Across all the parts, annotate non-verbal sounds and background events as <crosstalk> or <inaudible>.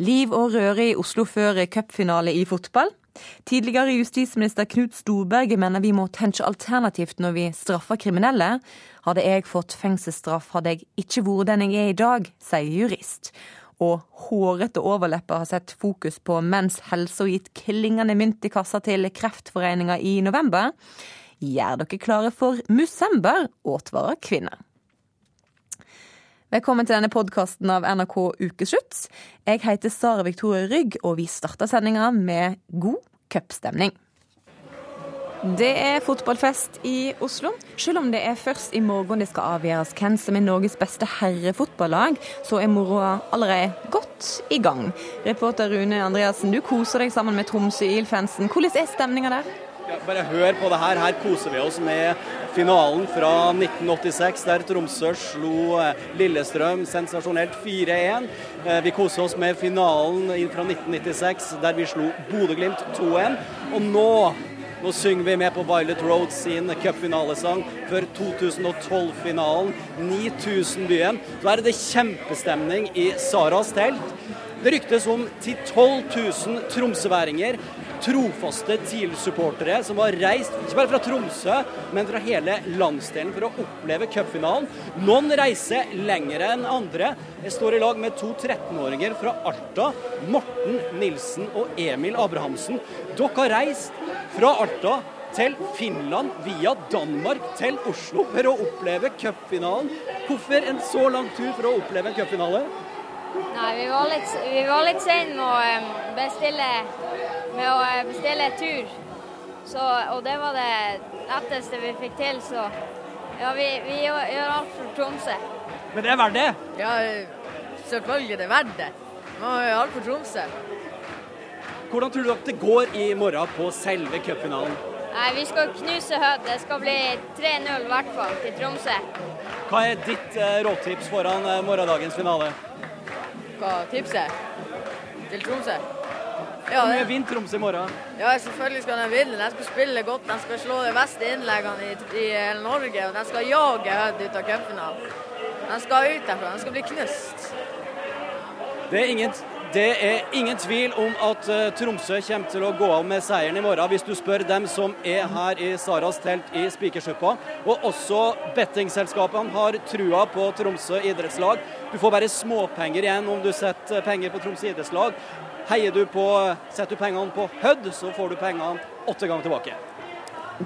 Liv og røre i Oslo før cupfinale i fotball. Tidligere justisminister Knut Storberget mener vi må tenke alternativt når vi straffer kriminelle. Hadde jeg fått fengselsstraff, hadde jeg ikke vært den jeg er i dag, sier jurist. Og hårete overlepper har sett fokus på menns helse og gitt klingende mynt i kassa til Kreftforeninga i november. Gjør dere klare for Musember, advarer kvinner. Velkommen til denne podkasten av NRK Ukeslutt. Jeg heter Sara Victoria Rygg, og vi starter sendinga med god cupstemning. Det er fotballfest i Oslo. Selv om det er først i morgen det skal avgjøres hvem som er Norges beste herrefotballag, så er moroa allerede godt i gang. Reporter Rune Andreassen, du koser deg sammen med Tromsø IL-fansen. Hvordan er stemninga der? Ja, bare hør på det her. Her koser vi oss med finalen fra 1986, der Tromsø slo eh, Lillestrøm sensasjonelt 4-1. Eh, vi koser oss med finalen fra 1996, der vi slo Bodø-Glimt 2-1. Og nå nå synger vi med på Violet Road sin cupfinalesang før 2012-finalen. 9000-byen. Så er det kjempestemning i Saras telt. Det ryktes om 10 000-12 000 tromsøværinger trofaste TIL-supportere som har reist ikke bare fra Tromsø, men fra hele landsdelen for å oppleve cupfinalen. Noen reiser lenger enn andre. Jeg står i lag med to 13-åringer fra Alta, Morten Nilsen og Emil Abrahamsen. Dere har reist fra Alta til Finland via Danmark til Oslo for å oppleve cupfinalen. Hvorfor en så lang tur for å oppleve en cupfinale? Nei, vi var litt, vi var litt sene med å bestille, med å bestille tur. Så, og det var det letteste vi fikk til, så ja, vi, vi gjør alt for Tromsø. Men det er verdt det? Ja, selvfølgelig det er verdt det. Må gjør alt for Tromsø. Hvordan tror du at det går i morgen på selve cupfinalen? Nei, Vi skal knuse Hødd. Det skal bli 3-0 i hvert fall til Tromsø. Hva er ditt eh, råtips foran eh, morgendagens finale? Hva tipset til Tromsø. Ja, mye vinner Tromsø i morgen? Ja, Selvfølgelig skal de vinne. De skal spille godt. De skal slå de beste innleggene i, i Norge. og De skal jage Hødd ut av cupfinalen. De skal ut derfra. De skal bli knust. Det er ingen det er ingen tvil om at uh, Tromsø kommer til å gå av med seieren i morgen, hvis du spør dem som er her i Saras telt i Spikersuppa. Og også bettingselskapene har trua på Tromsø idrettslag. Du får bare småpenger igjen om du setter penger på Tromsø idrettslag. Heier du på, Setter du pengene på Hødd, så får du pengene åtte ganger tilbake.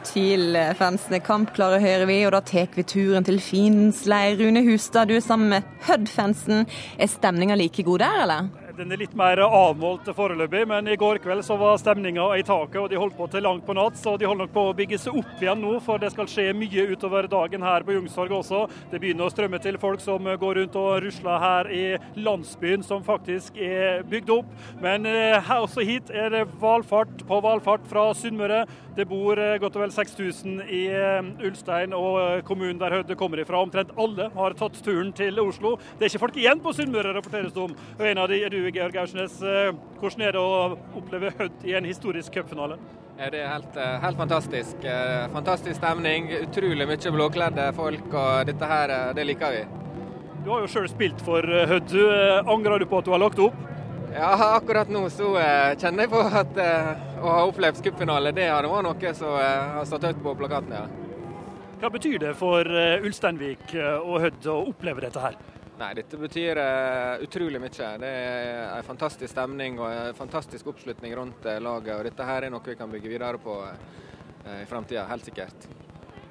TIL-fansene kampklare, hører vi, og da tar vi turen til fiendens leir. Rune Hustad, du er sammen med Hødd-fansen. Er stemninga like god der, eller? Den er litt mer avmålt foreløpig, men i går kveld så var stemninga i taket, og de holdt på til langt på natt. Så de holder nok på å bygge seg opp igjen nå, for det skal skje mye utover dagen her på Youngstorget også. Det begynner å strømme til folk som går rundt og rusler her i landsbyen som faktisk er bygd opp. Men eh, her også hit er det valfart på valfart fra Sunnmøre. Det bor eh, godt og vel 6000 i eh, Ulstein og kommunen der Hødde kommer ifra. Omtrent alle har tatt turen til Oslo. Det er ikke folk igjen på Sunnmøre, rapporteres det om. Og en av de er du Georg Aursnes. Eh, hvordan er det å oppleve Hødd i en historisk cupfinale? Ja, det er helt, eh, helt, fantastisk. Eh, fantastisk stemning, utrolig mye blåkledde folk, og dette her, det liker vi. Du har jo sjøl spilt for Hødd. Angrer du på at du har lagt opp? Ja, akkurat nå så kjenner jeg på at å ha opplevd cupfinale, det hadde vært noe som har stått høyt på plakaten. ja. Hva betyr det for Ulsteinvik og Hødd å oppleve dette her? Nei, dette betyr uh, utrolig mye. Det er en fantastisk stemning og en fantastisk oppslutning rundt uh, laget. og Dette her er noe vi kan bygge videre på uh, i framtida, helt sikkert.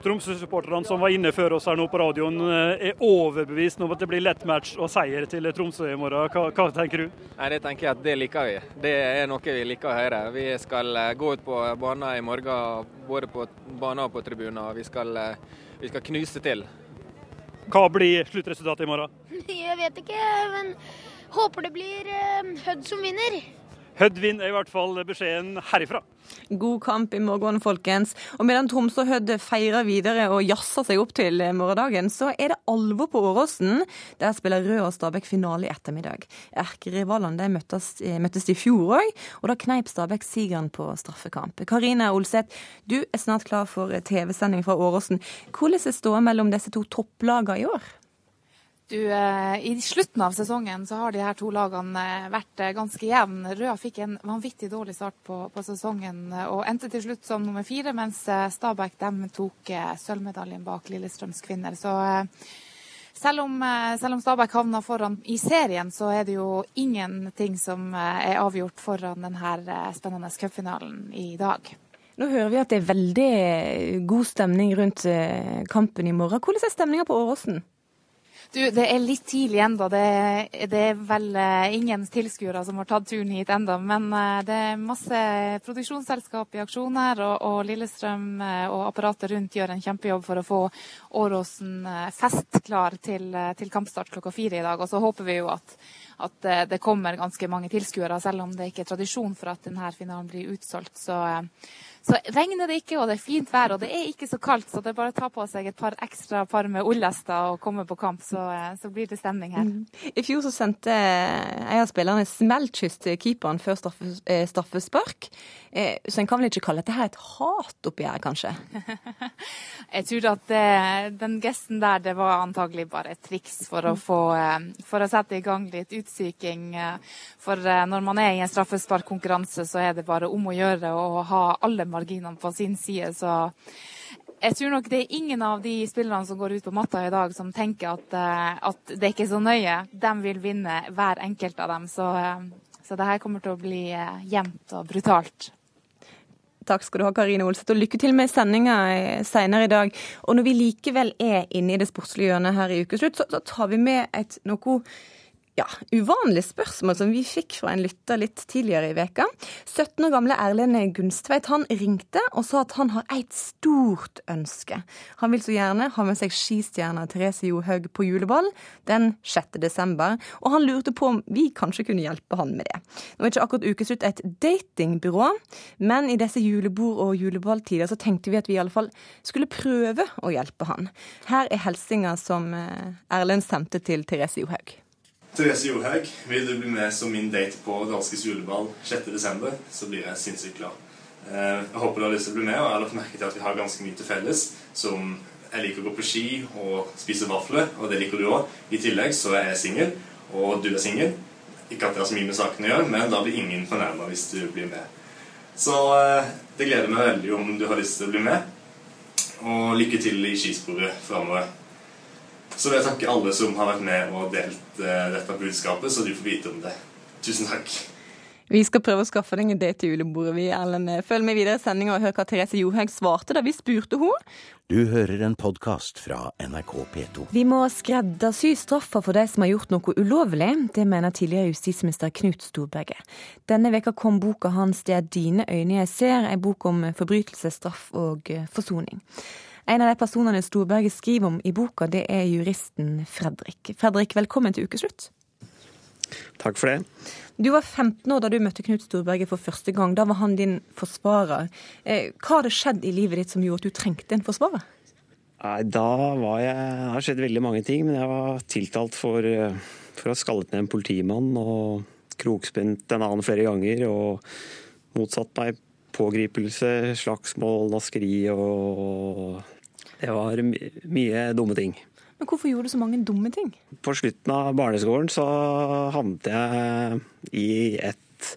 Tromsø-supporterne som var inne før oss her nå på radioen, er overbevist om at det blir lett match og seier til Tromsø i morgen. Hva, hva, tenker du? Nei, Det tenker jeg at det liker vi. Det er noe vi liker å høre. Vi skal gå ut på banen i morgen, både på banen og på tribunen. Vi skal, vi skal knuse til. Hva blir sluttresultatet i morgen? <laughs> Jeg vet ikke, men håper det blir uh, Hødd som vinner. Hødd vinner i hvert fall beskjeden herifra. God kamp i morgen, folkens. Og medan Tromsø og Hødd feirer videre og jazzer seg opp til morgendagen, så er det alvor på Åråsen. Der spiller Rød og Stabæk finale i ettermiddag. Erkerivalene møttes, møttes i fjor òg, og da kneip Stabæk sigeren på straffekamp. Karine Olseth, du er snart klar for TV-sending fra Åråsen. Hvordan er ståa mellom disse to topplagene i år? Du, eh, I slutten av sesongen så har de her to lagene eh, vært eh, ganske jevne. Røa fikk en vanvittig dårlig start på, på, sesongen og endte til slutt som nummer fire, mens Stabæk dem tok sølvmedaljen bak Lillestrøms kvinner. Så selv om, selv om Stabæk havna foran i serien, så er det jo ingenting som er avgjort foran denne spennende cupfinalen i dag. Nå hører vi at det er veldig god stemning rundt kampen i morgen. Hvordan er stemninga på Åråsen? Du, Det er litt tidlig ennå. Det, det, er vel uh, ingen tilskuere som har tatt turen hit ennå. Men uh, det er masse produksjonsselskap i aksjon her, og, og Lillestrøm uh, og apparatet rundt gjør en kjempejobb for å få Åråsen fest klar til, til, kampstart klokka fire i dag. Og så håper vi jo at, at det kommer ganske mange tilskuere, selv om det ikke er tradisjon for at denne finalen blir utsolgt. Så så regner det ikke, og det er fint vær, og det er ikke så kaldt, så det er bare å ta på seg et par ekstra par med ullester og komme på kamp, så, eh, så blir det stemning her. Mm. I fjor så sendte en av spillerne smellkyss til keeperen før eh, straffespark. Eh, så en kan vel ikke kalle dette her et hatoppgjør, kanskje? <laughs> Jeg tror at den gesten der, det var antagelig bare et triks for å, få, eh, for å sette i gang litt utsyking. Eh, for når man er i en straffesparkkonkurranse, så er det bare om å gjøre å ha alle marginene på sin side. Så jeg tror nok det er ingen av de spillerne som går ut på matta i dag, som tenker at, at det er ikke så nøye. De vil vinne hver enkelt av dem. Så, så det her kommer til å bli jevnt og brutalt. Takk skal du ha, Karine Olseth, og lykke til med sendinga senere i dag. Og når vi likevel er inne i det sportslige hjørnet her i Ukeslutt, så, så tar vi med et noe ja, uvanlig spørsmål som vi fikk fra en lytter litt tidligere i veka. 17 år gamle Erlend Gunstveit han ringte og sa at han har et stort ønske. Han vil så gjerne ha med seg skistjerna Therese Johaug på juleball den 6. desember, og han lurte på om vi kanskje kunne hjelpe han med det. Nå er ikke akkurat Ukeslutt et datingbyrå, men i disse julebord- og juleballtider så tenkte vi at vi i alle fall skulle prøve å hjelpe han. Her er hilsinga som eh, Erlend sendte til Therese Johaug. Therese Johaug, vil du bli med som min date på Danskes juleball 6.12., så blir jeg sinnssykt glad. Eh, jeg håper du har lyst til å bli med, og jeg har lagt merke til at vi har ganske mye til felles. Som jeg liker å gå på ski og spise vafler, og det liker du òg. I tillegg så er jeg singel, og du er singel. Ikke at det har så mye med saken å gjøre, men da blir ingen fornærma hvis du blir med. Så eh, det gleder meg veldig om du har lyst til å bli med. Og lykke til i skisporet framover. Så vil jeg takke alle som har vært med og delt uh, dette budskapet, så du får vite om det. Tusen takk. Vi skal prøve å skaffe deg en date til julebordet, vi, Ellen. Følg med videre i sendinga og hør hva Therese Johaug svarte da vi spurte henne. Du hører en podkast fra NRK P2. Vi må skreddersy straffa for de som har gjort noe ulovlig. Det mener tidligere justisminister Knut Storberget. Denne veka kom boka hans 'Det er dine øyne jeg ser', ei bok om forbrytelse, straff og eh, forsoning. En av de personene Storberget skriver om i boka, det er juristen Fredrik. Fredrik, velkommen til ukeslutt. Takk for det. Du var 15 år da du møtte Knut Storberget for første gang. Da var han din forsvarer. Eh, hva hadde skjedd i livet ditt som gjorde at du trengte en forsvarer? Nei, Da var jeg Det har skjedd veldig mange ting, men jeg var tiltalt for, eh, for å ha skallet ned en politimann og krokspent en annen flere ganger og motsatt meg pågripelse, slagsmål, naskeri og det var mye dumme ting. Men hvorfor gjorde du så mange dumme ting? På slutten av barneskolen så havnet jeg i et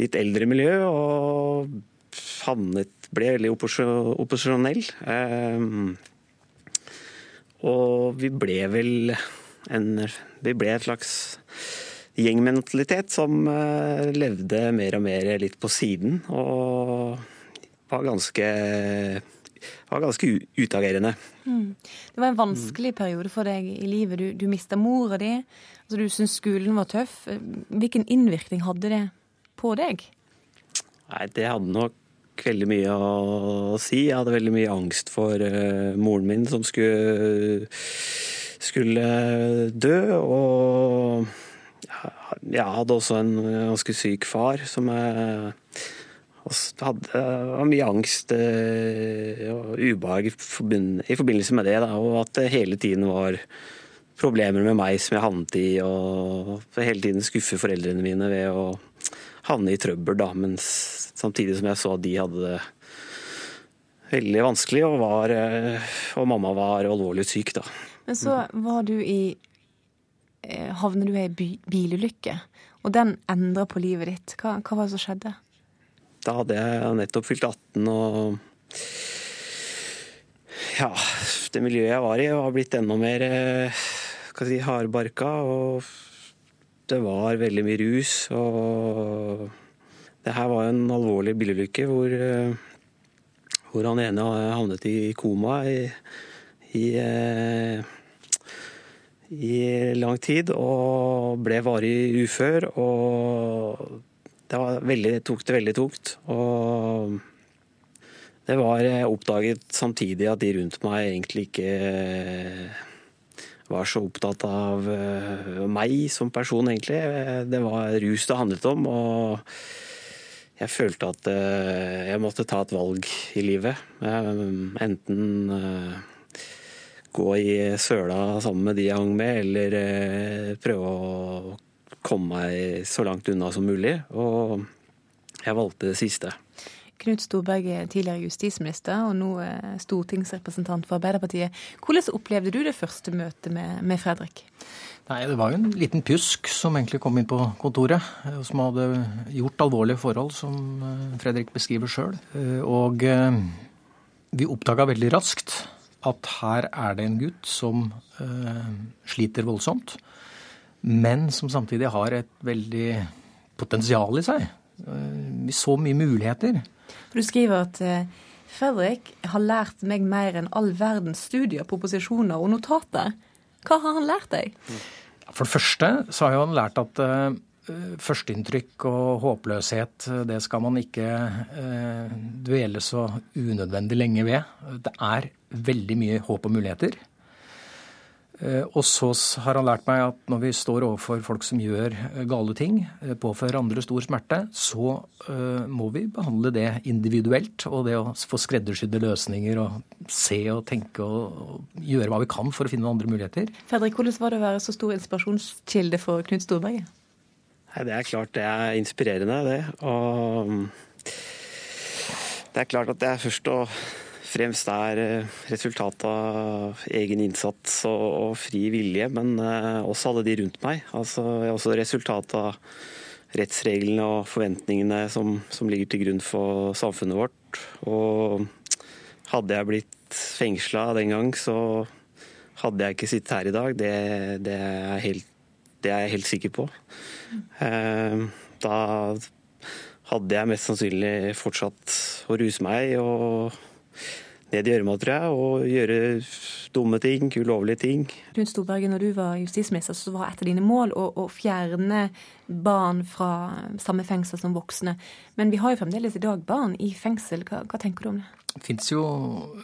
litt eldre miljø og havnet, ble veldig opposisjonell. Ehm, og vi ble vel en Vi ble et slags gjengmentalitet som eh, levde mer og mer litt på siden. Og var ganske var ganske utagerende. Mm. Det var en vanskelig periode for deg i livet. Du, du mista mora di. Altså, du syntes skolen var tøff. Hvilken innvirkning hadde det på deg? Nei, Det hadde nok veldig mye å si. Jeg hadde veldig mye angst for uh, moren min som skulle, skulle dø. Og jeg hadde også en ganske syk far som jeg og hadde mye angst eh, og ubehag i forbindelse med det. Da, og at det hele tiden var problemer med meg som jeg havnet i, og hele tiden skuffe foreldrene mine ved å havne i trøbbel. Da, mens samtidig som jeg så at de hadde det veldig vanskelig, og, var, eh, og mamma var alvorlig syk. Da. Men så var du i eh, havner du i ei bilulykke. Og den endrer på livet ditt. Hva, hva var det som skjedde? Da hadde jeg nettopp fylt 18 og ja, det miljøet jeg var i, var blitt enda mer skal si, hardbarka. Og det var veldig mye rus. Og det her var en alvorlig bilulykke hvor, hvor han ene havnet i koma i, i, i lang tid og ble varig ufør. Og det var veldig, tok det veldig tungt. Og det var oppdaget samtidig at de rundt meg egentlig ikke var så opptatt av meg som person, egentlig. Det var rus det handlet om, og jeg følte at jeg måtte ta et valg i livet. Enten gå i søla sammen med de jeg hang med, eller prøve å komme meg så langt unna som mulig. Og jeg valgte det siste. Knut Storberget er tidligere justisminister og nå stortingsrepresentant for Arbeiderpartiet. Hvordan opplevde du det første møtet med, med Fredrik? Nei, Det var jo en liten pjusk som egentlig kom inn på kontoret. Som hadde gjort alvorlige forhold, som Fredrik beskriver sjøl. Og vi oppdaga veldig raskt at her er det en gutt som sliter voldsomt, men som samtidig har et veldig potensial i seg. med så mye muligheter. For Du skriver at Fredrik har lært meg mer enn all verdens studier, proposisjoner og notater. Hva har han lært deg? For det første så har han lært at uh, førsteinntrykk og håpløshet, det skal man ikke eh, dvele så unødvendig lenge ved. Det er veldig mye håp og muligheter. Og så har han lært meg at når vi står overfor folk som gjør gale ting, påfører andre stor smerte, så må vi behandle det individuelt. Og det å få skreddersydde løsninger og se og tenke og gjøre hva vi kan for å finne andre muligheter. Fredrik, hvordan var det å være så stor inspirasjonskilde for Knut Storberget? Nei, Det er klart det er inspirerende, det. Og det er klart at det er først å fremst er resultatet av egen innsats og, og fri vilje, men uh, også alle de rundt meg. Altså, også resultatet av rettsreglene og forventningene som, som, ligger til grunn for samfunnet vårt. Og hadde jeg blitt fengsla den gang, så hadde jeg ikke sittet her i dag. Det, det, er, helt, det er, jeg helt sikker på. Uh, da hadde jeg mest sannsynlig fortsatt å ruse meg. og ned i gjørma, tror jeg, og gjøre dumme ting, ulovlige ting. Knut Storberget, når du var justisminister, så var et av dine mål å, å, fjerne barn fra samme fengsel som voksne. Men vi har jo fremdeles i dag barn i fengsel. Hva, hva tenker du om det? Det fins jo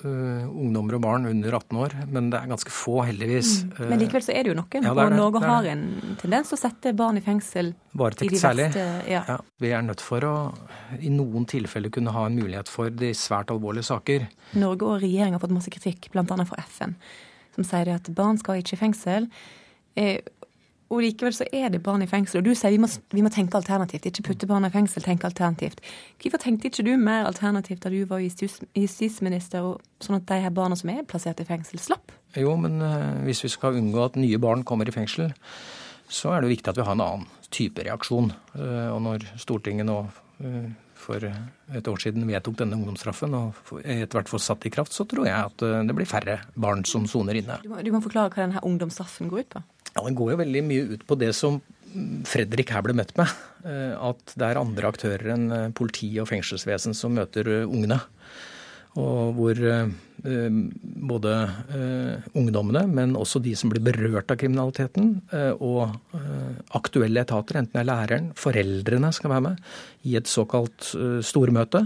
uh, ungdommer og barn under 18 år, men det er ganske få, heldigvis. Mm. Men likevel så er det jo noen. Ja, det det, og Norge det har en tendens til å sette barn i fengsel. Varetekt særlig. Ja. Ja, vi er nødt for å i noen tilfeller kunne ha en mulighet for de svært alvorlige saker. Norge og regjeringa har fått masse kritikk, bl.a. fra FN, som sier at barn skal ikke i fengsel. Eh, og likevel så er det barn i fengsel. Og du sier vi må, vi må tenke alternativt. Ikke putte barn i fengsel, tenke alternativt. Hvorfor tenkte ikke du mer alternativt da du var justisminister, sånn at de her barna som er plassert i fengsel, slapp? Jo, men uh, hvis vi skal unngå at nye barn kommer i fengsel, så er det viktig at vi har en annen type reaksjon. Uh, og når Stortinget nå uh, for et år siden vedtok denne ungdomsstraffen og etter hvert får satt i kraft, så tror jeg at det blir færre barn som soner inne. Du må, du må forklare hva denne ungdomsstraffen går ut på? Ja, Den går jo veldig mye ut på det som Fredrik her ble møtt med. At det er andre aktører enn politi og fengselsvesen som møter ungene. Og hvor både ungdommene, men også de som blir berørt av kriminaliteten, og aktuelle etater, enten det er læreren, foreldrene skal være med, i et såkalt stormøte.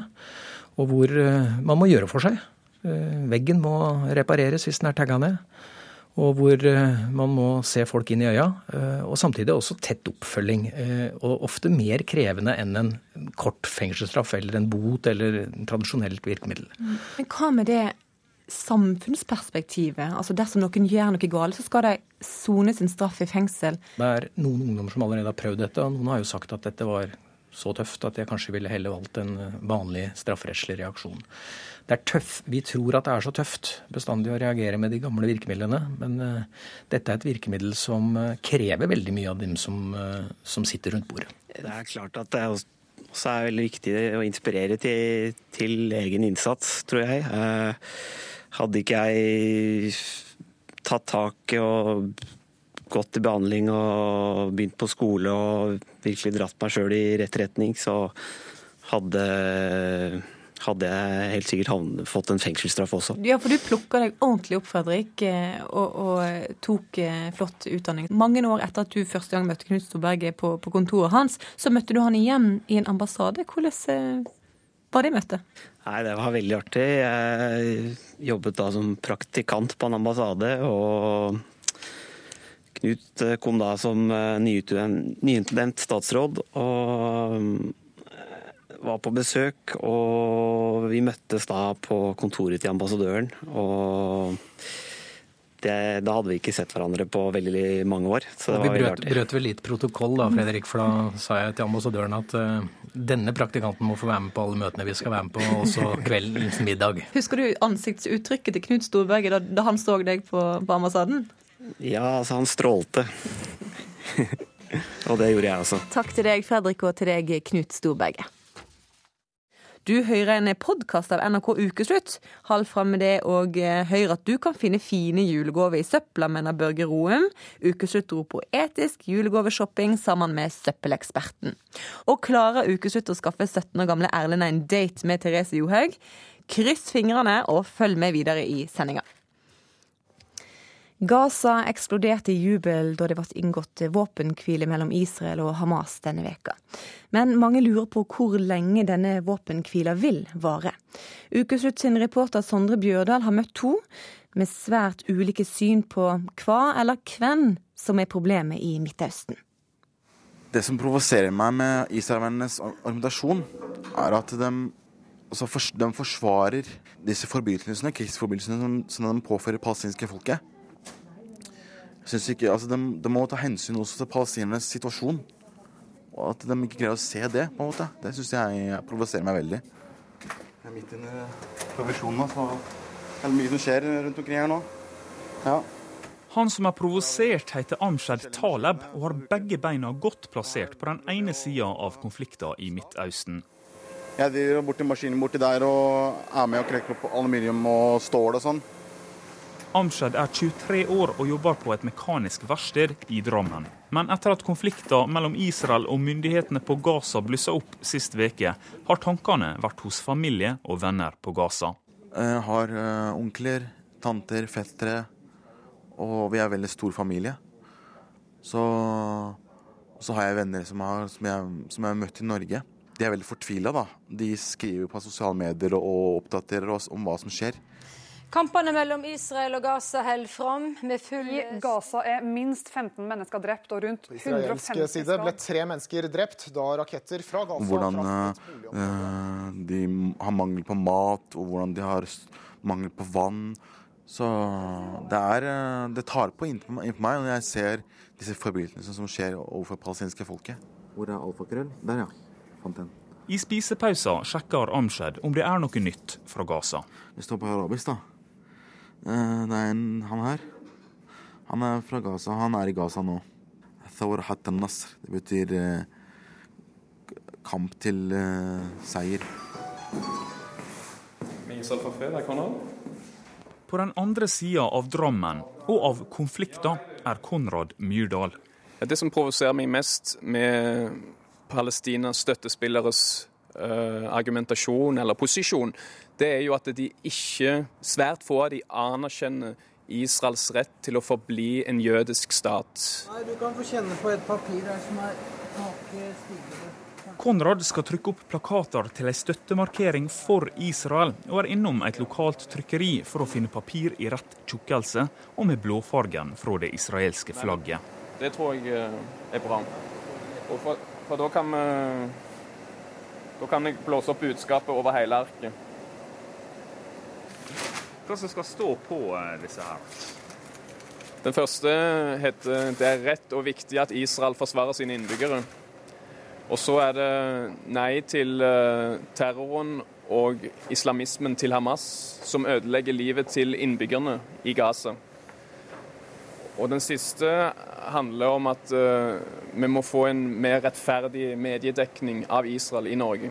Og hvor man må gjøre for seg. Veggen må repareres hvis den er tagga ned og hvor eh, man må se folk inn i øya. Eh, og samtidig også tett oppfølging. Eh, og ofte mer krevende enn en kort fengselsstraff eller en bot eller en tradisjonelt virkemiddel. Men hva med det samfunnsperspektivet? Altså Dersom noen gjør noe galt, så skal de sone sin straff i fengsel. Det er noen ungdommer som allerede har prøvd dette, og noen har jo sagt at dette var så tøft at jeg kanskje ville heller valgt en vanlig strafferettslig reaksjon. Det er tøff. Vi tror at det er så tøft bestandig å reagere med de gamle virkemidlene, men uh, dette er et virkemiddel som uh, krever veldig mye av dem som, uh, som, sitter rundt bordet. Det er klart at det også er veldig viktig å inspirere til, til egen innsats, tror jeg. hadde ikke jeg tatt tak og gått i behandling og begynt på skole og virkelig dratt meg sjøl i rett retning, så hadde, hadde jeg helt sikkert fått en fengselsstraff også. Ja, for du plukka deg ordentlig opp, Fredrik, eh, og, og, tok eh, flott utdanning. Mange år etter at du første gang møtte Knut Storberget på, på kontoret hans, så møtte du han igjen i en ambassade. Hvordan eh, var det møtet? Nei, Det var veldig artig. Jeg jobbet da som praktikant på en ambassade. og Knut eh, kom da som eh, nyutnevnt statsråd og eh, var på besøk. Og vi møttes da på kontoret til ambassadøren. Og det, da hadde vi ikke sett hverandre på veldig mange år. Så det vi brøt, brøt vel litt protokoll da, Fredrik, for da sa jeg til ambassadøren at uh, denne praktikanten må få være med på alle møtene vi skal være med på, også kveldens middag. <laughs> Husker du ansiktsuttrykket til Knut Storberget da, da han så deg på, på ambassaden? Ja, altså han strålte. <laughs> og det gjorde jeg også. Takk til deg, Fredrik, og til deg, Knut Storberget. Du hører en podkast av NRK Ukeslutt. Hold fram med det og eh, hør at du kan finne fine julegaver i søpla, mener Børge Roum. Ukeslutt dro på etisk julegaveshopping sammen med søppeleksperten. Og klarer Ukeslutt å skaffe 17 år gamle Erlend en date med Therese Johaug? Kryss fingrene og følg med videre i sendinga. Gaza eksploderte i jubel da det ble inngått våpenhvile mellom Israel og Hamas denne veka. Men mange lurer på hvor lenge denne våpenhvila vil vare. Ukeslutt sin reporter Sondre Bjørdal har møtt to med svært ulike syn på hva eller hvem som er problemet i Midtøsten. Det som provoserer meg med israelernes argumentasjon, er at de, de forsvarer disse forbrytelsene, krigsforbrytelsene som de påfører palestinske folket synes ikke, altså de, de, må ta hensyn også til palestinernes situasjon. Og at de ikke greier å se det, på en måte. Det syns jeg provoserer meg veldig. Jeg er midt inne i provisjonen, så det er mye som skjer rundt omkring her nå. Ja. Han som er provosert, heter Amshad Taleb og har begge beina godt plassert på den ene sida av konflikten i Midtøsten. Jeg driver borti maskinen borti der og er med og krekker opp aluminium og stål og sånn. Amshed er 23 år og jobber på et mekanisk verksted i Drammen. Men etter at konflikten mellom Israel og myndighetene på Gaza blussa opp sist veke, har tankene vært hos familie og venner på Gaza. Jeg har uh, onkler, tanter, fettere, og vi er en veldig stor familie. Så, så har jeg venner som, har, som, jeg, som jeg har møtt i Norge. De er veldig fortvila. De skriver på sosiale medier og oppdaterer oss om hva som skjer. Kampene mellom Israel og Gaza holder fram med full I Gaza er minst 15 mennesker drept, og rundt 150 På side ble tre mennesker drept da raketter fra Gaza Hvordan uh, de har mangel på mat, og hvordan de har mangel på vann. Så det, er, eh, det tar på innpå meg når jeg ser disse forbrytelsene som skjer overfor palestinske folket. Hvor er alfakrøll? Der, ja. Fant den. I spisepausa sjekker Amshed om det er noe nytt fra Gaza. Det står på arabisk, da. Eh, det er en, han her. Han er fra Gaza. Han er i Gaza nå. Thor hatta nasr. Det betyr eh, kamp til eh, seier. På den andre sida av Drammen og av konflikter er Konrad Myrdal. Det som provoserer meg mest med Palestinas støttespilleres uh, argumentasjon eller posisjon, det er jo at de ikke, svært få av de anerkjenner Israels rett til å forbli en jødisk stat. Nei, Du kan få kjenne på et papir her som er Konrad skal trykke opp plakater til en støttemarkering for Israel, og er innom et lokalt trykkeri for å finne papir i rett tjukkelse og med blåfargen fra det israelske flagget. Det tror jeg eh, er bra. For, for, da kan vi Da kan jeg blåse opp budskapet over hele arket hva som skal stå på eh, disse her? Den første heter 'Det er rett og viktig at Israel forsvarer sine innbyggere'. Og så er det nei til eh, terroren og islamismen til Hamas, som ødelegger livet til innbyggerne i Gaza. Og den siste handler om at eh, vi må få en mer rettferdig mediedekning av Israel i Norge.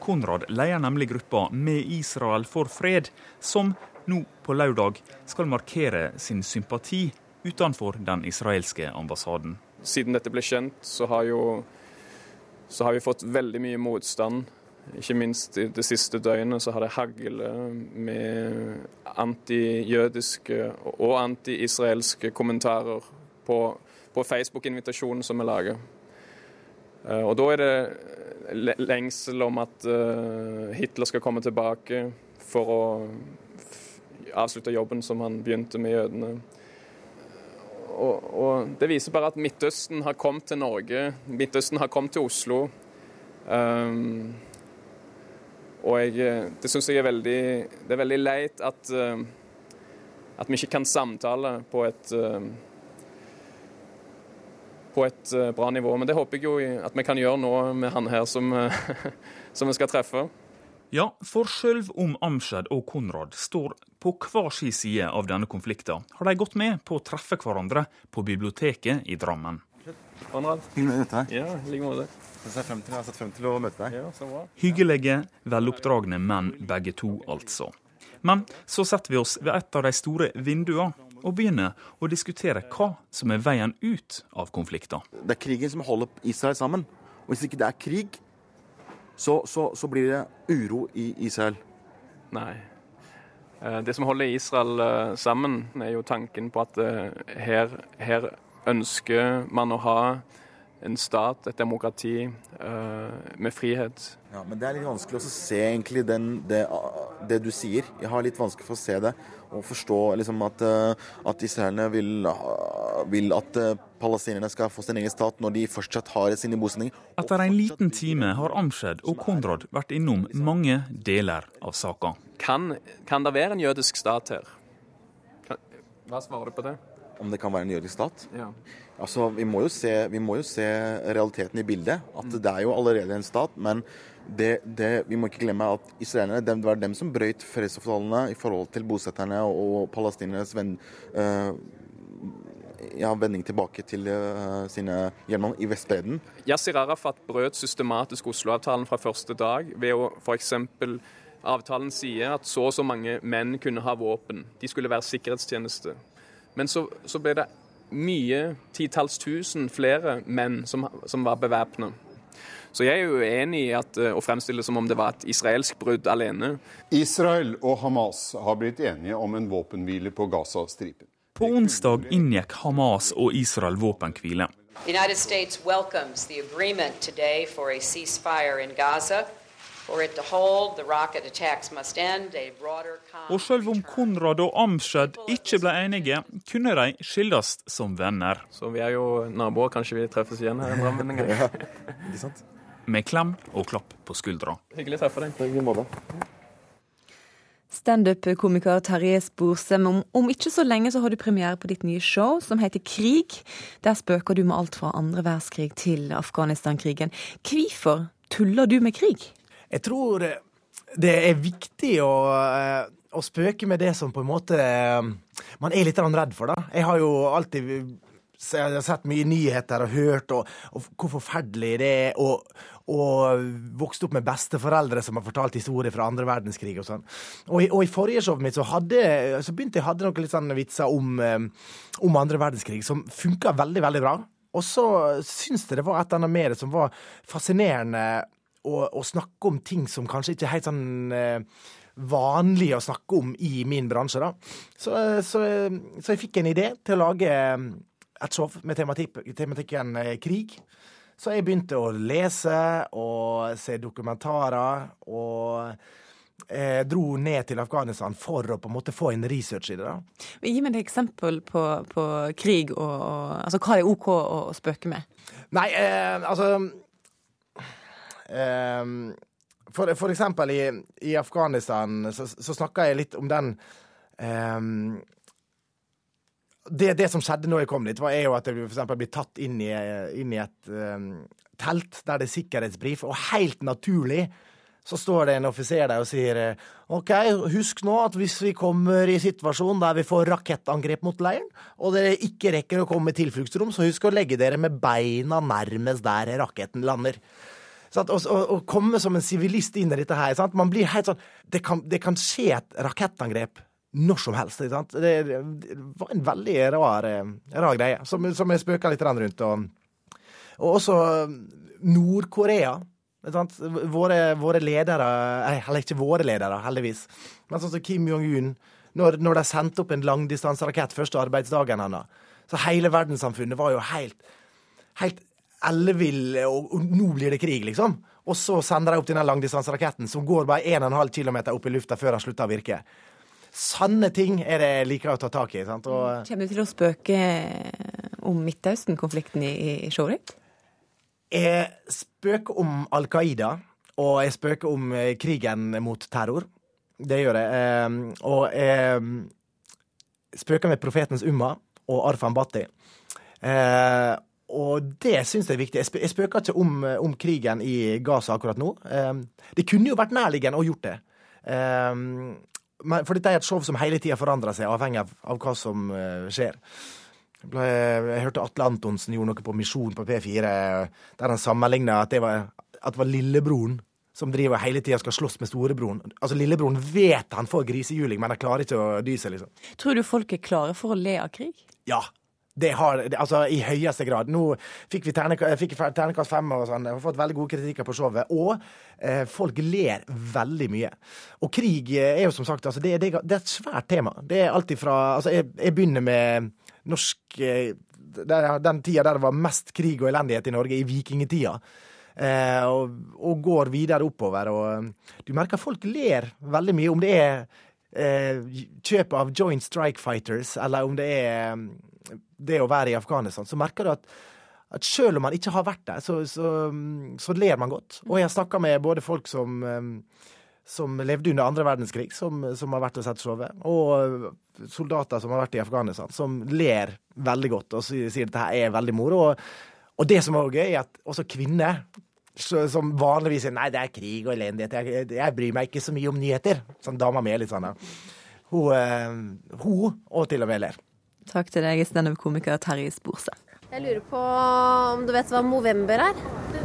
Konrad leder nemlig gruppa Med Israel for fred, som nå på lørdag skal markere sin sympati utenfor den israelske ambassaden. Siden dette ble kjent, så har, jo, så har vi fått veldig mye motstand. Ikke minst i det siste døgnet så har det haglet med antijødiske og anti-israelske kommentarer på, på Facebook-invitasjonen som vi lager. Eh, og da er det lengsel om at eh, Hitler skal komme tilbake for å avslutte jobben som han begynte med jødene. Og, og, Det viser bare at Midtøsten har kommet til Norge, Midtøsten har kommet til Oslo. Um, og jeg, det syns jeg er veldig, det er veldig leit at, uh, at vi ikke kan samtale på et uh, på et bra nivå. Men det håper jeg jo at vi kan gjøre nå med han her som, <laughs> som vi skal treffe. Ja, for selv om Amshed og Konrad står på hver sin side av denne konflikten, har de gått med på å treffe hverandre på biblioteket i Drammen. Konrad? Hyggelig å møte deg. Ja, i like måte. Jeg har sett frem til å møte deg. Ja, så bra. Hyggelige, veloppdragne menn begge to, altså. Men så setter vi oss ved et av de store vinduene og begynner å diskutere hva som er veien ut av konflikten. Det er krigen som holder Israel sammen. Og hvis ikke det er krig, så, så, så blir det uro i Israel. Nei. Eh, det som holder Israel eh, sammen, er jo tanken på at eh, her, her ønsker man å ha en stat, et demokrati, med frihet. Ja, Men det er litt vanskelig å se egentlig den, det, det, du sier. Jeg har litt vanskelig for å se det og forstå liksom, at, at israelerne vil, vil at palestinerne skal få sin egen stat når de fortsatt har sine bosetninger. Etter en liten time har Amshed og Konrad vært innom mange deler av saka. Kan, kan det være en jødisk stat her? Hva svarer du på det? Om det kan være en jødisk stat? Ja. Altså, vi må, se, vi må, jo se, realiteten i bildet. At det er jo allerede en stat. Men det, det, vi må ikke glemme at israelerne det var dem som brøyt fredsavtalene i forhold til bosetterne og palestinernes venn, øh, ja, vending tilbake til uh, sine hjemland i Vestbredden. Yasir Arafat brøt systematisk Oslo-avtalen fra første dag ved å f.eks. Avtalen sier at så og så mange menn kunne ha våpen. De skulle være sikkerhetstjeneste. Men så, så ble det mye, titalls tusen flere menn som, som var bevæpna. Så jeg er jo uenig i at, å fremstille det som om det var et israelsk brudd alene. Israel og Hamas har blitt enige om en våpenhvile på Gaza-stripen. På onsdag inngikk Hamas og Israel våpenhvile. The United States welcomes the agreement today for a ceasefire in Gaza. Og selv om Konrad og Amshed ikke ble enige, kunne de skilles som venner. Så vi er jo naboer, kanskje vi treffes igjen her i en gang. <laughs> ja, ikke sant? Med klem og klapp på skuldra. Hyggelig å treffe deg. Standup-komiker Terje Sporsem, om, om, ikke så lenge så har du premiere på ditt nye show som heter Krig. Der spøker du med alt fra andre verdenskrig til Afghanistan-krigen. Hvorfor tuller du med krig? Jeg tror det er viktig å, eh, å, spøke med det som på en måte eh, man er litt redd for. da. Jeg har jo alltid jeg har sett mye nyheter og hørt og, og hvor forferdelig det er. Og, og vokst opp med besteforeldre som har fortalt historier fra andre verdenskrig og sånn. Og, og, i forrige showet mitt så, hadde, så begynte jeg hadde noen litt sånne vitser om, eh, om andre verdenskrig som funka veldig, veldig bra. Og så syns jeg det var et eller annet med det som var fascinerende å, å, snakke om ting som kanskje ikke er helt sånn eh, vanlig å snakke om i min bransje. da. Så, så, så, jeg fikk en idé til å lage eh, et show med tematik tematikken eh, krig. Så jeg begynte å lese og se dokumentarer. og eh, dro ned til Afghanistan for å på en måte få en research i det. da. Gi meg et eksempel på, på krig og, og, Altså hva er OK å, å spøke med? Nei, eh, altså for, for eksempel i, i Afghanistan så, så snakka jeg litt om den um, det, det, som skjedde når jeg kom dit, var jo at jeg eksempel ble tatt inn i, inn i et um, telt der det er sikkerhetsbrif, og helt naturlig så står det en offiser der og sier OK, husk nå at hvis vi kommer i situasjon der vi får rakettangrep mot leiren, og dere ikke rekker å komme i tilfluktsrom, så husk å legge dere med beina nærmest der raketten lander. Og komme som en sivilist inn i dette her. Sant? Man blir helt sånn det kan, det kan skje et rakettangrep når som helst. ikke Sant? Det, det var en veldig rar, eh, rar greie, som, som jeg spøka litt rundt. Og, og også Nord-Korea. Våre, våre ledere Eller ikke våre ledere, heldigvis. Men sånn som Kim Jong-un, når, når de sendte opp en langdistanserakett første arbeidsdagen hans, så hele verdenssamfunnet var jo helt, helt ellevill, og, og nå blir det krig, liksom. Og så sender de opp denne langdistanseraketten som går bare 1,5 km opp i lufta før den slutter å virke. Sanne ting er det jeg liker å ta tak i. sant? Og, Kommer du til å spøke om Midtøsten-konflikten i, i showet? Jeg spøker om Al Qaida, og jeg spøker om eh, krigen mot terror. Det gjør jeg. Eh, og jeg spøker med profetens Umma og Arfan Bhatti. Eh, og det syns jeg er viktig. Jeg, spøker ikke om, om, krigen i Gaza akkurat nå. det kunne jo vært nærliggende å gjort det. for dette er et show som hele tida forandrer seg, avhengig av, av hva som skjer. Jeg hørte Atle Antonsen gjorde noe på Misjon på P4, der han sammenligna at, at det var lillebroren som driver hele tida skal slåss med storebroren. Altså Lillebroren vet han får grisehjuling, men han klarer ikke å dy seg, liksom. Tror du folk er klare for å le av krig? Ja. Det har, altså I høyeste grad. Nå fikk vi ternekast fem og sånn. Har fått veldig gode kritikker på showet. Og eh, folk ler veldig mye. Og krig er jo som sagt altså, det, det, det, er et svært tema. Det er alltid fra altså, jeg, jeg begynner med norsk eh, Den tida der det var mest krig og elendighet i Norge, i vikingtida. Eh, og, og, går videre oppover. Og eh, du merker folk ler veldig mye, om det er eh, kjøp av Joint Strike Fighters, eller om det er eh, det å være i Afghanistan, så merker du at, at selv om man ikke har vært der, så, så, så ler man godt. Og jeg har snakka med både folk som som levde under andre verdenskrig, som, som har vært og sett showet. Og soldater som har vært i Afghanistan, som ler veldig godt og sier at dette er veldig moro. Og, og det som er gøy, er at også kvinner, som vanligvis sier nei, det er krig og elendighet, jeg, jeg, bryr meg ikke så mye om nyheter. Sånn dama mi er litt sånn. Hun, hun og til og med ler. Takk til deg, standup-komiker Terje Sporse. Jeg lurer på om du vet hva Movember er?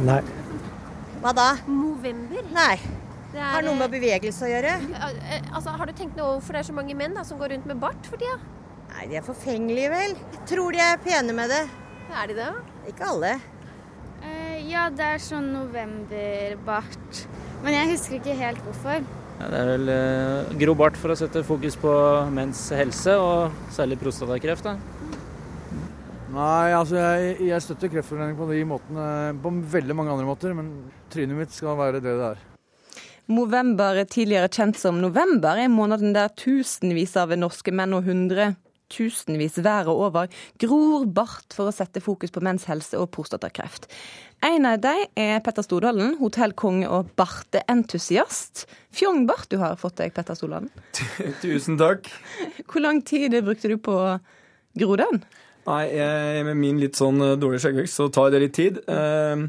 Nei. Hva da? Movember? Nei. Det er, har noe med bevegelse å gjøre. Altså, har du tenkt noe hvorfor det er så mange menn da, som går rundt med bart for tida? Nei, de er forfengelige, vel. Jeg tror de er pene med det. Er de det? Ikke alle. Uh, ja, det er sånn novemberbart. Men jeg husker ikke helt hvorfor. Det er vel eh, grå bart for å sette fokus på menns helse, og særlig prostatakreft. da. Nei, altså jeg, jeg støtter Kreftforeningen på de måtene, på veldig mange andre måter, men trynet mitt skal være det det er. Movember, tidligere kjent som november, er måneden der tusenvis av norske menn og hundre tusenvis været over gror bart for å sette fokus på menns helse og prostatakreft. En av dem er Petter Stordalen, hotellkonge og barteentusiast. Fjongbart du har fått deg, Petter Stordalen. Tusen takk. Hvor lang tid brukte du på å gro den? Nei, jeg, Med min litt sånn eh, dårlige skjeggvekst så tar det litt tid. Eh,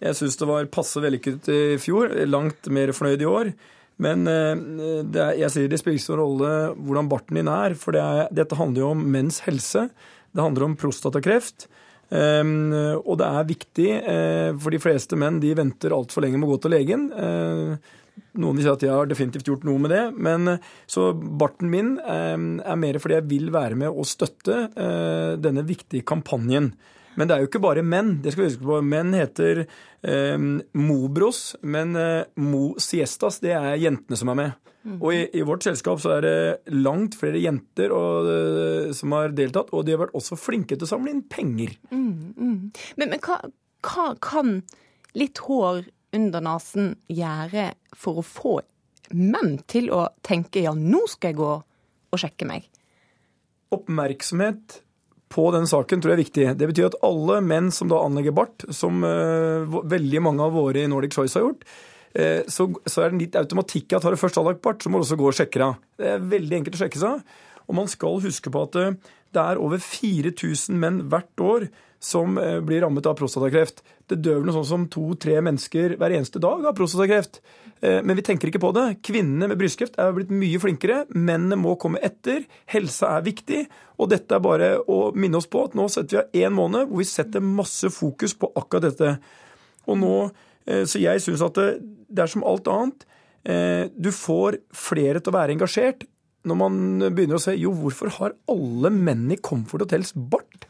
jeg syns det var passe vellykket i fjor. Langt mer fornøyd i år. Men eh, det er, jeg sier det spiller ikke noen rolle hvordan barten din er, for det er, dette handler jo om menns helse. Det handler om prostatakreft. Um, og det er viktig, uh, for de fleste menn de venter altfor lenge med å gå til legen. Uh, noen vil si at jeg har definitivt gjort noe med det. Men Så barten min um, er mer fordi jeg vil være med og støtte denne viktige kampanjen. Men det er jo ikke bare menn. det skal vi huske på. Menn heter eh, Mobros, men eh, Mo Siestas det er jentene som er med. Mm. Og i, i, vårt selskap så er det langt flere jenter og, uh, som har deltatt, og de har vært også flinke til å samle inn penger. Mm, mm. Men, men hva, hva, kan litt hår under nesen gjøre for å få menn til å tenke ja, nå skal jeg gå og sjekke meg? Oppmerksomhet på den saken tror jeg er viktig. Det betyr at alle menn som da anlegger bart, som uh, veldig mange av våre i Nordic Choice har gjort, så, så, er det litt automatikk at har du først anlagt bart, så må du også gå og sjekke deg. Det er veldig enkelt å sjekke seg. Og man skal huske på at uh, Det er over 4000 menn hvert år som eh, blir rammet av prostatakreft. Det dør noe sånn som to-tre mennesker hver eneste dag av prostatakreft. Eh, men vi tenker ikke på det. Kvinnene med brystkreft er blitt mye flinkere. Mennene må komme etter. Helsa er viktig. Og dette er bare å minne oss på at nå setter vi av én måned hvor vi setter masse fokus på akkurat dette. Og nå, eh, Så jeg syns at det, det er som alt annet. Du får flere til å være engasjert når man begynner å se jo, hvorfor har alle menn i Comfort Hotels bart?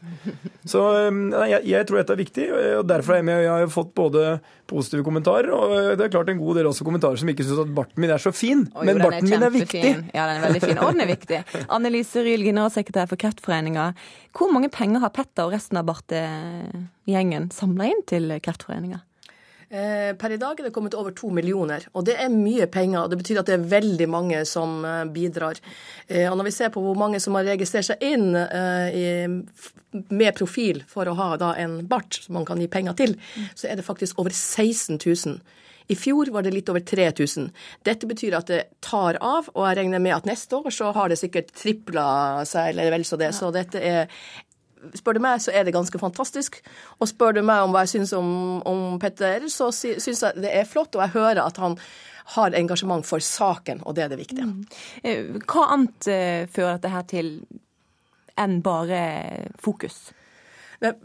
Så jeg, jeg, tror dette er viktig, og derfor er jeg med. Jeg har fått både positive kommentarer, og det er klart en god del også kommentarer som ikke syns at barten min er så fin. Oh, men jo, barten min er viktig. Ja, den er veldig fin. Og den er viktig. <laughs> Annelise Ryhl, generalsekretær for Kreftforeninga. Hvor mange penger har Petter og resten av bartegjengen samla inn til Kreftforeninga? Eh, per i dag er det kommet over to millioner, og det er mye penger. og Det betyr at det er veldig mange som eh, bidrar. Eh, og Når vi ser på hvor mange som har registrert seg inn med profil for å ha en bart som man kan gi penger til, så er det faktisk over 16 000. I fjor var det litt over 3000. Dette betyr at det tar av, og jeg regner med at neste år så har det sikkert tripla seg, eller vel så det. Så dette er Spør du meg, så er det ganske fantastisk. Og spør du meg om hva jeg syns om, om Petter, så syns jeg det er flott. Og jeg hører at han har engasjement for saken, og det er det viktige. Mm. Hva annet eh, fører dette her til enn bare fokus?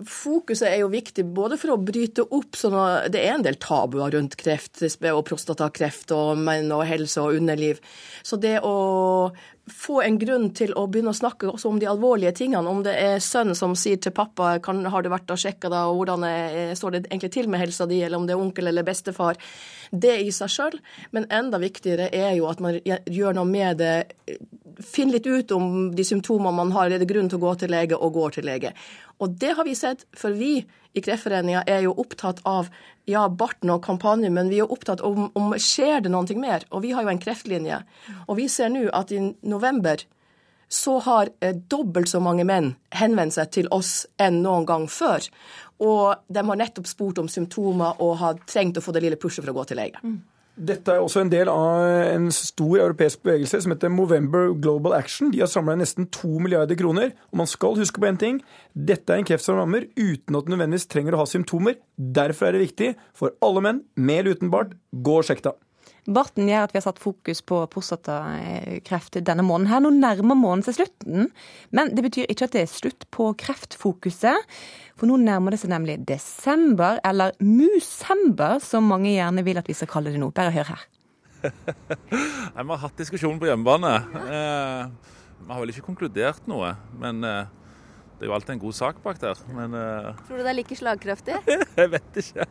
Fokuset er jo viktig både for å bryte opp sånn at Det er en del tabuer rundt kreft og prostatakreft og menn og helse og underliv. Så det å få en grunn til å begynne å snakke også om de alvorlige tingene. Om det er sønn som sier til pappa kan, har du vært og sjekka da, og hvordan er, står det egentlig til med helsa di, eller om det er onkel eller bestefar. Det i seg sjøl. Men enda viktigere er jo at man gjør noe med det. Finn litt ut om de symptomene man har. Er det grunn til å gå til lege, og går til lege. Og det har vi sett, for vi i Kreftforeninga er jo opptatt av ja, barten og kampanjen, men vi er opptatt om, om skjer det noe mer. Og vi har jo en kreftlinje. Og vi ser nå at i november så har eh, dobbelt så mange menn henvendt seg til oss enn noen gang før. Og de har nettopp spurt om symptomer og har trengt å få det lille pushet for å gå til lege. Mm. Dette er også en del av en stor europeisk bevegelse som heter Movember Global Action. De har samla nesten to milliarder kroner. Og man skal huske på én ting. Dette er en kreft som rammer uten at du nødvendigvis trenger å ha symptomer. Derfor er det viktig for alle menn, med eller uten bart, gå og sjekk deg. Barten gjør at vi har satt fokus på prostatakreft denne måneden. her. Nå nærmer måneden seg slutten, men det betyr ikke at det er slutt på kreftfokuset. For nå nærmer det seg nemlig desember, eller musember, som mange gjerne vil at vi skal kalle det nå. Bare hør her. Vi har hatt diskusjon på hjemmebane. Eh, vi har vel ikke konkludert noe, men eh, det er jo alltid en god sak bak der, men uh... Tror du det er like slagkraftig? <laughs> jeg vet ikke.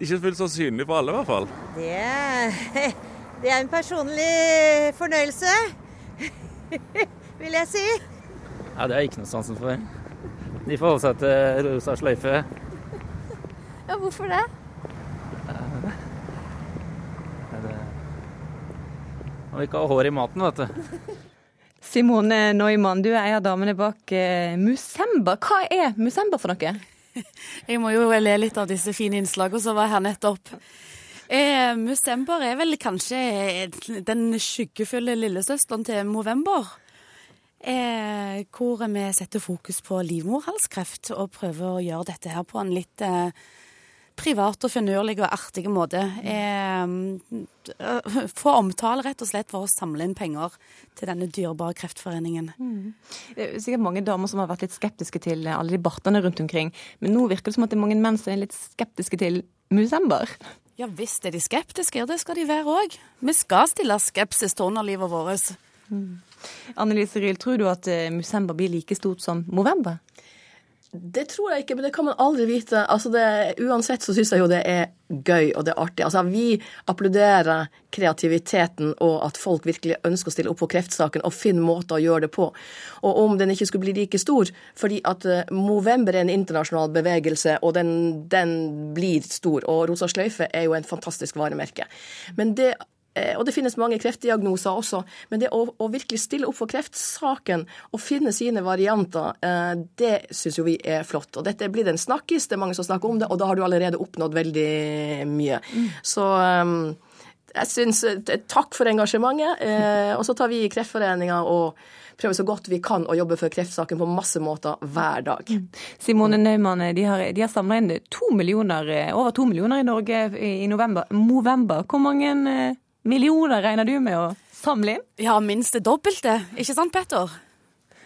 Ikke fullt så synlig for alle, i hvert fall. Det, <laughs> det er en personlig fornøyelse, <laughs> vil jeg si. Ja, det er ikke noe sansen for. De får holde seg til rosa sløyfe. Ja, hvorfor det? Man vil ikke ha hår i maten, vet du. Simone Neumann, du er en av damene bak Musemba. Musember. Hva er Musember for noe? <laughs> Jeg må jo le litt av disse fine innslagene som var her nettopp. Eh, Musember er vel kanskje den skyggefulle lillesøsteren til Movember. Eh, hvor vi setter fokus på livmorhalskreft og prøver å gjøre dette her på en litt eh, privat og finurlig og artig måte. Eh, få omtale rett og slett for å samle inn penger til denne dyrebare kreftforeningen. Mm. Det er sikkert mange damer som har vært litt skeptiske til alle de bartene rundt omkring. Men nå virker det som at det er mange menn som er litt skeptiske til musember. Ja visst er de skeptiske, og det skal de være òg. Vi skal stille skepsis til underlivet vårt. Mm. Annelise Ryl, tror du at eh, musember blir like stort som Movember? Det tror jeg ikke, men det kan man aldri vite. Altså det, uansett så syns jeg jo det er gøy og det er artig. Altså Vi applauderer kreativiteten og at folk virkelig ønsker å stille opp på kreftsaken og finne måter å gjøre det på. Og om den ikke skulle bli like stor, fordi at eh, Movember er en internasjonal bevegelse, og den, den blir stor. Og Rosa sløyfe er jo en fantastisk varemerke. Men det og det finnes mange kreftdiagnoser også, men det å, å, virkelig stille opp for kreftsaken og finne sine varianter, eh, det syns jo vi er flott. Og dette blir en snakkis, det er mange som snakker om det, og da har du allerede oppnådd veldig mye. Mm. Så um, Jeg syns Takk for engasjementet. Eh, og så tar vi i Kreftforeninga og prøver så godt vi kan å jobbe for kreftsaken på masse måter hver dag. Simone Neumann, de har, de har samla inn to millioner, over to millioner i Norge i november. Movember. Hvor mange eh, millioner regner du med å samle inn? Ja, minst det dobbelte. Ikke sant, Petter?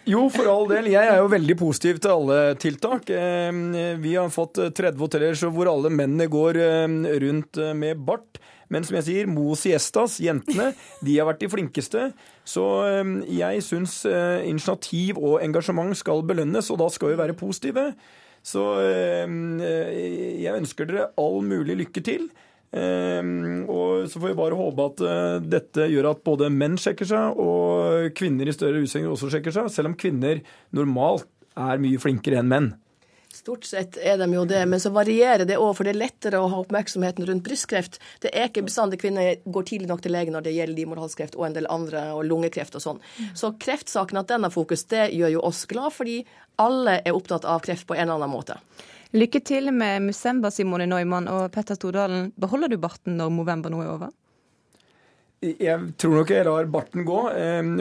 Jo, for all del. Jeg er jo veldig positiv til alle tiltak. Eh, vi har fått 30 hoteller hvor alle mennene går eh, rundt med bart. Men som jeg sier, Mos Siestas, jentene, de har vært de flinkeste. Så jeg syns eh, initiativ og engasjement skal belønnes, og da skal vi være positive. Så eh, jeg ønsker dere all mulig lykke til. Ehm, og så får vi bare håpe at eh, dette gjør at både menn sjekker seg, og kvinner i større utstrekning også sjekker seg, selv om kvinner normalt er mye flinkere enn menn. Stort sett er de jo det, men så varierer det òg, for det er lettere å ha oppmerksomheten rundt brystkreft. Det er ikke bestandig kvinner går tidlig nok til lege når det gjelder livmorhalskreft og en del andre, og lungekreft og sånn. Så kreftsaken, at den har fokus, det gjør jo oss glad, fordi alle er opptatt av kreft på en eller annen måte. Lykke til med Musemba, Simone Neumann og Petter Stordalen. Beholder du barten når Movember nå er over? Jeg tror nok jeg lar barten gå,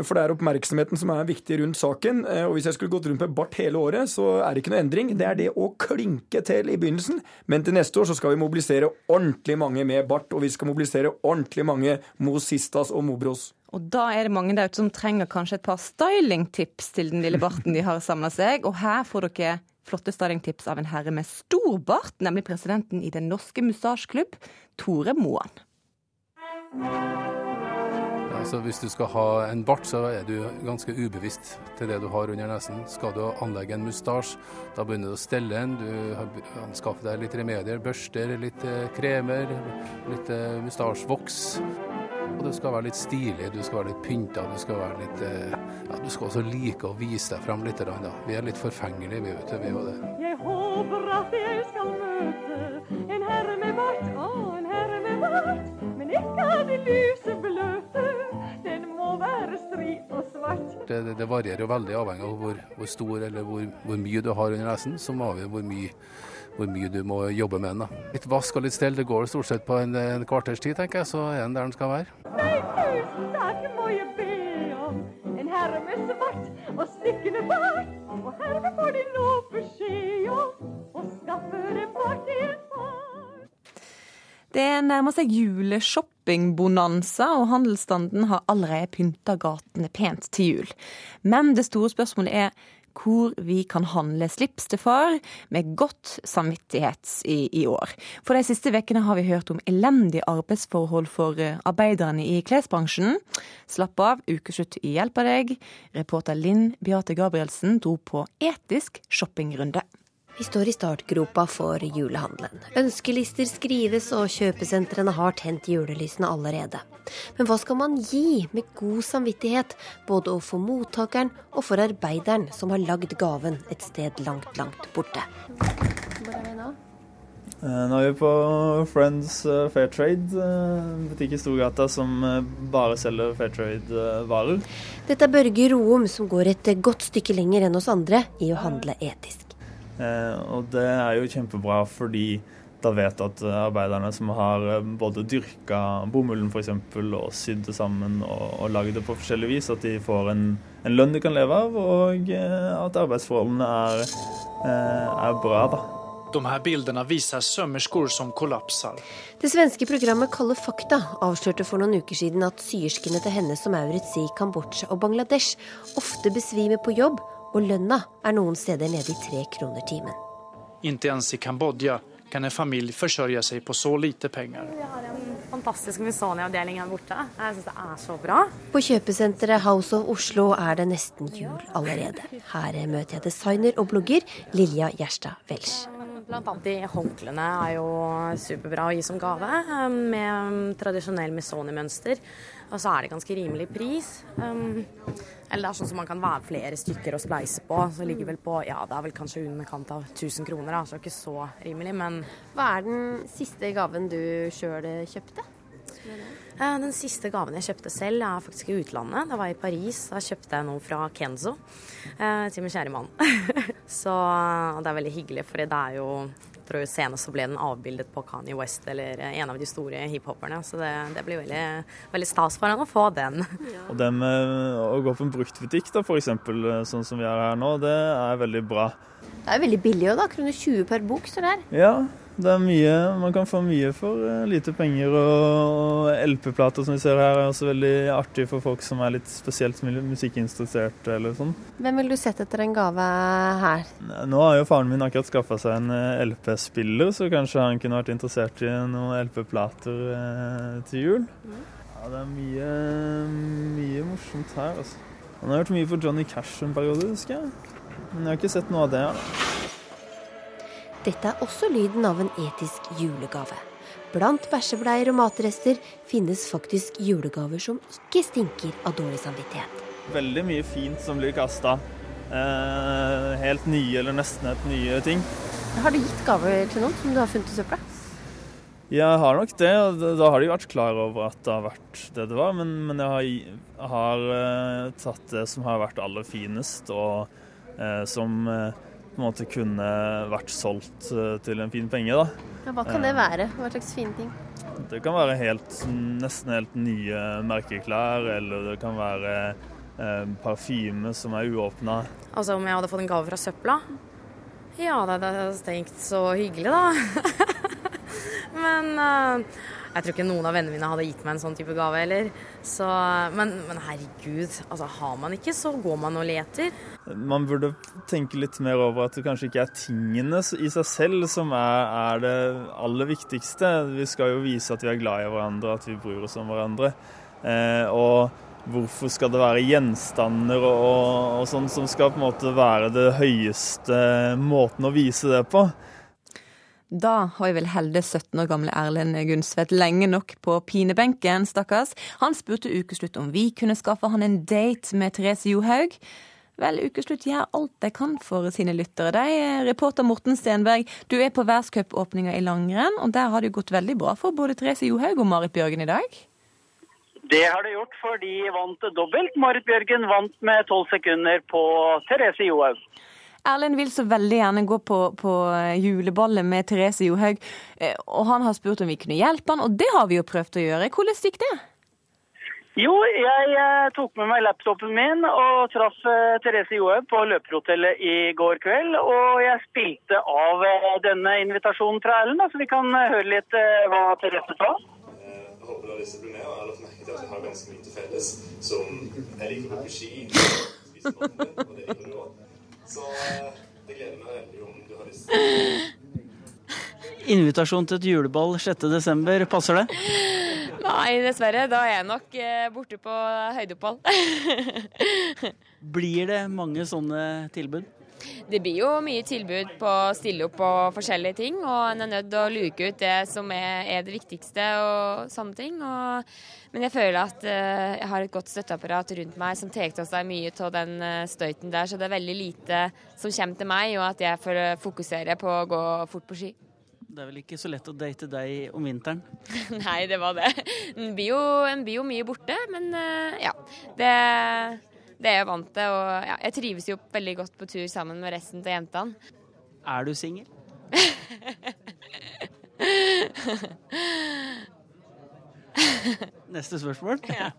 for det er oppmerksomheten som er viktig rundt saken. Eh, og hvis jeg skulle gått rundt med bart hele året, så er det ikke noe endring. Det er det å klinke til i begynnelsen. Men til neste år så skal vi mobilisere ordentlig mange med bart, og vi skal mobilisere ordentlig mange Mosistas og Mobros. Og da er det mange der ute som trenger kanskje et par stylingtips til den lille barten de har samla seg. Og her får dere flotte stylingtips av en herre med stor bart, nemlig presidenten i Den norske musasjklubb, Tore Moan. Altså Hvis du skal ha en bart, så er du ganske ubevisst til det du har under nesen. Skal du anlegge en mustasje, da begynner du å stelle den. Du har anskaffer deg litt remedier, børster, litt eh, kremer, litt eh, mustasjevoks. Og du skal være litt stilig, du skal være litt pynta, du skal være litt eh, Ja, du skal også like å vise deg fram litt. Da. Vi er litt forfengelige, vi, vet du. Vi er jo det. Jeg håper at jeg skal møte en herre med bart og en herre med bart, men ikke de lyse bløte Den må være stri og svart. Det, det, det, varierer jo veldig avhengig av hvor, hvor stor eller hvor, hvor, mye du har under nesen, som avgjør hvor mye, hvor mye du må jobbe med den. Da. Litt vask og litt stell, det går stort sett på en, en kvarters tid, tenker jeg, så er den der den skal være. Tusen takk må jeg be om. En herre med svart og stikkende bart. Og herved får de nå beskjed om å skaffe dem bart en en det nærmer seg juleshoppingbonanza, og handelsstanden har allerede pynta gatene pent til jul. Men det store spørsmålet er hvor vi kan handle slips til far med godt samvittighet i, i år. For de siste ukene har vi hørt om elendige arbeidsforhold for eh, arbeiderne i klesbransjen. Slapp av, ukeslutt hjelper deg. Reporter Linn Beate Gabrielsen dro på etisk shoppingrunde. Vi står i startgropa for julehandelen. Ønskelister skrives, og kjøpesentrene har tent julelysene allerede. Men hva skal man gi med god samvittighet, både for mottakeren og for arbeideren som har lagd gaven et sted langt, langt borte? Hvor er vi nå? Eh, nå er vi på Friends Fair Fairtrade, eh, butikk i Storgata som bare selger Fairtrade-varer. Dette er Børge Roum, som går et godt stykke lenger enn oss andre i å handle etisk. Eh, og det er jo kjempebra fordi da vet at arbeiderne som har eh, både dyrka bomullen f.eks. og sydd det sammen og, og lagd det på forskjellig vis, at de får en, en, lønn de kan leve av, og eh, at arbeidsforholdene er, er bra. da. De her bildene viser sømmersker som kollapser. Det svenske programmet Kalle fakta avslørte for noen uker siden at syerskene til henne som Maurits i Kambodsja og Bangladesh ofte besvimer på jobb og lønna er noen steder nede i tre kroner timen. Ikke engang i Kambodsja kan en familie forsørge seg på så lite penger. Vi har en fantastisk Musoni-avdeling her borte. Jeg syns det er så bra. På kjøpesenteret House of Oslo er det nesten jul allerede. Her møter jeg designer og blogger Lilja Gjerstad Welsch. Blant annet de håndklærne er jo superbra å gi som gave, eh, med tradisjonell Missoni-mønster. Og så er det ganske rimelig pris. Um, eller det er sånn som man kan være flere stykker og spleise på. Så ligger vel på ja, det er vel kanskje under kant av 1000 kroner, da. Så ikke så rimelig, men Hva er den siste gaven du sjøl kjøpte? Eh, den siste gaven jeg kjøpte selv, er faktisk i utlandet. Det var i Paris. Da kjøpte jeg noe fra Kenzo eh, til min kjære mann. <laughs> så det er veldig hyggelig, for det er jo tror jeg Senest så ble den avbildet på Kanye West eller eh, en av de store hiphoperne. Så det, det blir veldig, veldig stas for han å få den. <laughs> Og det med å gå på en bruktbutikk, da, f.eks., sånn som vi er her nå, det er veldig bra. Det er veldig billig òg, da. Kroner 20 per bok står det her. Ja, det er mye. Man kan få mye for eh, lite penger. Og LP-plater som vi ser her er også veldig artig for folk som er litt spesielt musikkinteresserte eller sånn. Hvem ville du sett etter en gave her? Nå har jo faren min akkurat skaffa seg en eh, LP-spiller, så kanskje han kunne vært interessert i noen LP-plater eh, til jul. Ja, det er mye, mye morsomt her, altså. Han har hørt mye på Johnny Cash en periode, husker jeg. Men jeg har ikke sett noe av det. Ja. Dette er også lyden av en etisk julegave. Blant bæsjebleier og matrester finnes faktisk julegaver som ikke stinker av dårlig samvittighet. Veldig mye fint som blir kasta. Eh, helt nye eller nesten helt nye ting. Har du gitt gaver til noen som du har funnet i søpla? Jeg har nok det, og da har de vært klar over at det har vært det det var. Men, men jeg har, har uh, tatt det som har vært aller finest, og eh, som uh, på en måte kunne vært solgt til en fin penge. da. Ja, hva kan det være? Hva slags fine ting? Det kan være helt, nesten helt nye merkeklær, eller det kan være parfyme som er uåpna. Altså om jeg hadde fått en gave fra søpla? Ja, det hadde jeg tenkt så hyggelig, da. <laughs> Men uh, jeg tror ikke noen av vennene mine hadde gitt meg en sånn type gave heller. Så, men, men, herregud, altså har man ikke, så går man og leter. Man burde tenke litt mer over at det kanskje ikke er tingene i seg selv som er, er det aller viktigste. Vi skal jo vise at vi er glad i hverandre, at vi bryr oss om hverandre. Eh, og hvorfor skal det være gjenstander og, og, sånn som skal på en måte være det høyeste måten å vise det på? Da har jeg vel heldig 17 år gamle Erlend Gunsvedt lenge nok på pinebenken, stakkars. Han spurte Ukeslutt om vi kunne skaffe han en date med Therese Johaug. Vel, Ukeslutt gjør alt de kan for sine lyttere. De, reporter Morten Stenberg, du er på verdenscupåpninga i langrenn, og der har det gått veldig bra for både Therese Johaug og Marit Bjørgen i dag? Det har det gjort, for de vant dobbelt. Marit Bjørgen vant med tolv sekunder på Therese Johaug. Erlend vil så veldig gjerne gå på, på juleballet med Therese Johaug, eh, og han har spurt om vi kunne hjelpe han, og det har vi jo prøvd å gjøre. Hvordan gikk det? Jo, jeg eh, tok med meg laptopen min og traff eh, Therese Johaug på løperhotellet i går kveld. Og jeg spilte av denne invitasjonen fra Erlend, så vi kan høre litt hva Therese sa. Jeg håper dere lyst til å bli med, og jeg har lagt merke til at vi har ganske mye til felles. Som jeg liker å bruke ski, spise maten og det liker du òg. Så eh, det gleder meg veldig om du har lyst. <laughs> Invitasjon til et juleball 6.12. Passer det? Nei, dessverre. Da er jeg nok eh, borte på høydeopphold. <laughs> Blir det mange sånne tilbud? Det blir jo mye tilbud på å stille opp på forskjellige ting, og en er nødt til å luke ut det som er, er det viktigste og sånne ting. Og, men jeg føler at uh, jeg har et godt støtteapparat rundt meg som tar seg mye av den uh, støyten der, så det er veldig lite som kommer til meg, og at jeg får fokusere på å gå fort på ski. Det er vel ikke så lett å date deg om vinteren? <laughs> Nei, det var det. En blir jo, en blir jo mye borte, men uh, ja. Det det er jeg vant til. Og ja, jeg trives jo veldig godt på tur sammen med resten av jentene. Er du singel? <laughs> Neste spørsmål. Ja.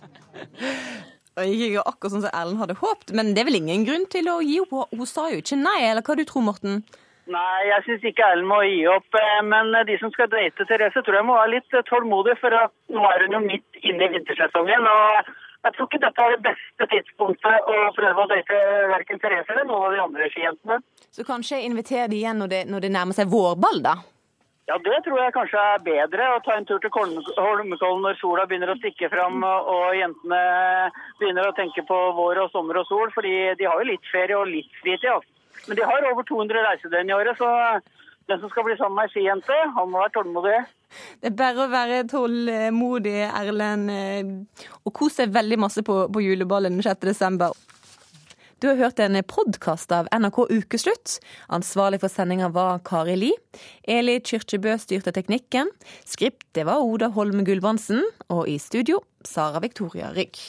Det gikk ikke akkurat sånn som Ellen hadde håpet, men det er vel ingen grunn til å gi opp. Hun sa jo ikke nei, eller hva du tror Morten? Nei, jeg syns ikke Erlend må gi opp. Eh, men de som skal date Therese, tror jeg må være litt tålmodige. For nå er hun jo midt inne i vintersesongen. og jeg tror ikke dette er det beste tidspunktet å prøve å date verken Therese eller noen av de andre skijentene. Så kanskje invitere de igjen når det, når det nærmer seg vårball, da? Ja, det tror jeg kanskje er bedre. Å ta en tur til Holmenkollen når sola begynner å stikke fram og jentene begynner å tenke på vår og sommer og sol. fordi de har jo litt ferie og litt fritid. Altså. Men de har over 200 reisedøgn i året, så den som skal bli sammen med ei skijente, han må være tålmodig. Det er bare å være tålmodig, Erlend, eh, og kos deg veldig masse på, på juleballen 6. desember. Du har hørt en podkast av NRK Ukeslutt. Ansvarlig for sendinga var Kari Li. Eli Kyrkjebø styrte teknikken. Skriptet var Oda Holm Gulbrandsen. Og i studio Sara Victoria Rygg.